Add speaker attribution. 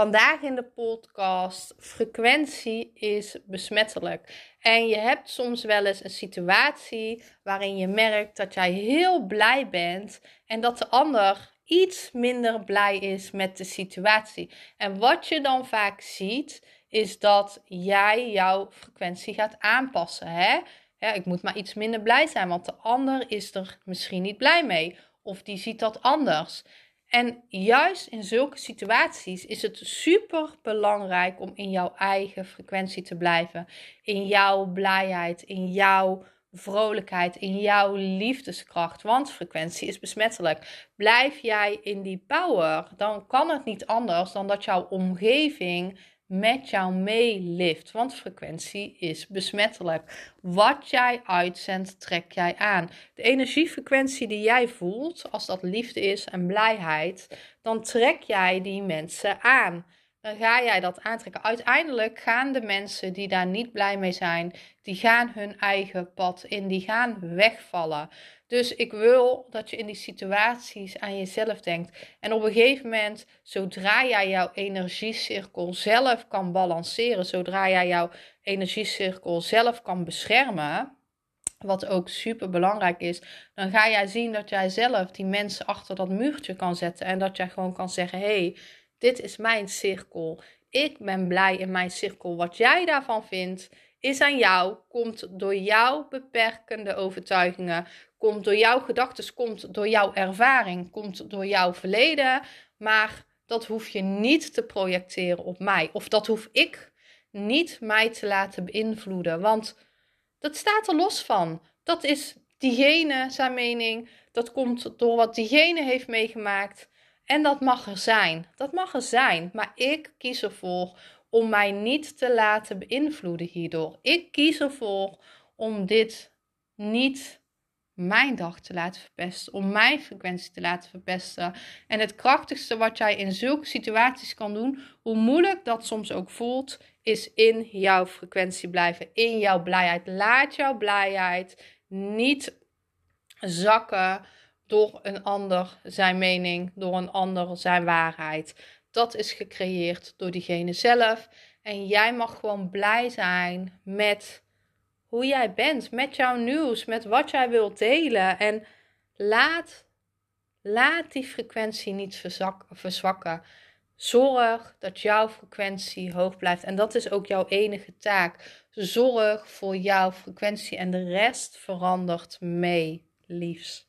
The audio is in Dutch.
Speaker 1: Vandaag in de podcast: frequentie is besmettelijk. En je hebt soms wel eens een situatie waarin je merkt dat jij heel blij bent en dat de ander iets minder blij is met de situatie. En wat je dan vaak ziet, is dat jij jouw frequentie gaat aanpassen. Hè? Ik moet maar iets minder blij zijn, want de ander is er misschien niet blij mee. Of die ziet dat anders. En juist in zulke situaties is het super belangrijk om in jouw eigen frequentie te blijven. In jouw blijheid, in jouw vrolijkheid, in jouw liefdeskracht. Want frequentie is besmettelijk. Blijf jij in die power, dan kan het niet anders dan dat jouw omgeving met jou meelift. Want frequentie is besmettelijk. Wat jij uitzendt, trek jij aan. De energiefrequentie die jij voelt, als dat liefde is en blijheid, dan trek jij die mensen aan. Dan ga jij dat aantrekken. Uiteindelijk gaan de mensen die daar niet blij mee zijn, die gaan hun eigen pad in, die gaan wegvallen. Dus ik wil dat je in die situaties aan jezelf denkt. En op een gegeven moment, zodra jij jouw energiecirkel zelf kan balanceren, zodra jij jouw energiecirkel zelf kan beschermen, wat ook super belangrijk is, dan ga jij zien dat jij zelf die mensen achter dat muurtje kan zetten en dat jij gewoon kan zeggen: hé, hey, dit is mijn cirkel. Ik ben blij in mijn cirkel. Wat jij daarvan vindt, is aan jou, komt door jouw beperkende overtuigingen, komt door jouw gedachten, komt door jouw ervaring, komt door jouw verleden. Maar dat hoef je niet te projecteren op mij. Of dat hoef ik niet mij te laten beïnvloeden. Want dat staat er los van. Dat is diegene, zijn mening. Dat komt door wat diegene heeft meegemaakt. En dat mag er zijn. Dat mag er zijn. Maar ik kies ervoor om mij niet te laten beïnvloeden hierdoor. Ik kies ervoor om dit niet mijn dag te laten verpesten, om mijn frequentie te laten verpesten. En het krachtigste wat jij in zulke situaties kan doen, hoe moeilijk dat soms ook voelt, is in jouw frequentie blijven, in jouw blijheid. Laat jouw blijheid niet zakken door een ander zijn mening, door een ander zijn waarheid. Dat is gecreëerd door diegene zelf. En jij mag gewoon blij zijn met hoe jij bent, met jouw nieuws, met wat jij wilt delen. En laat, laat die frequentie niet verzwakken. Zorg dat jouw frequentie hoog blijft. En dat is ook jouw enige taak. Zorg voor jouw frequentie en de rest verandert mee, liefs.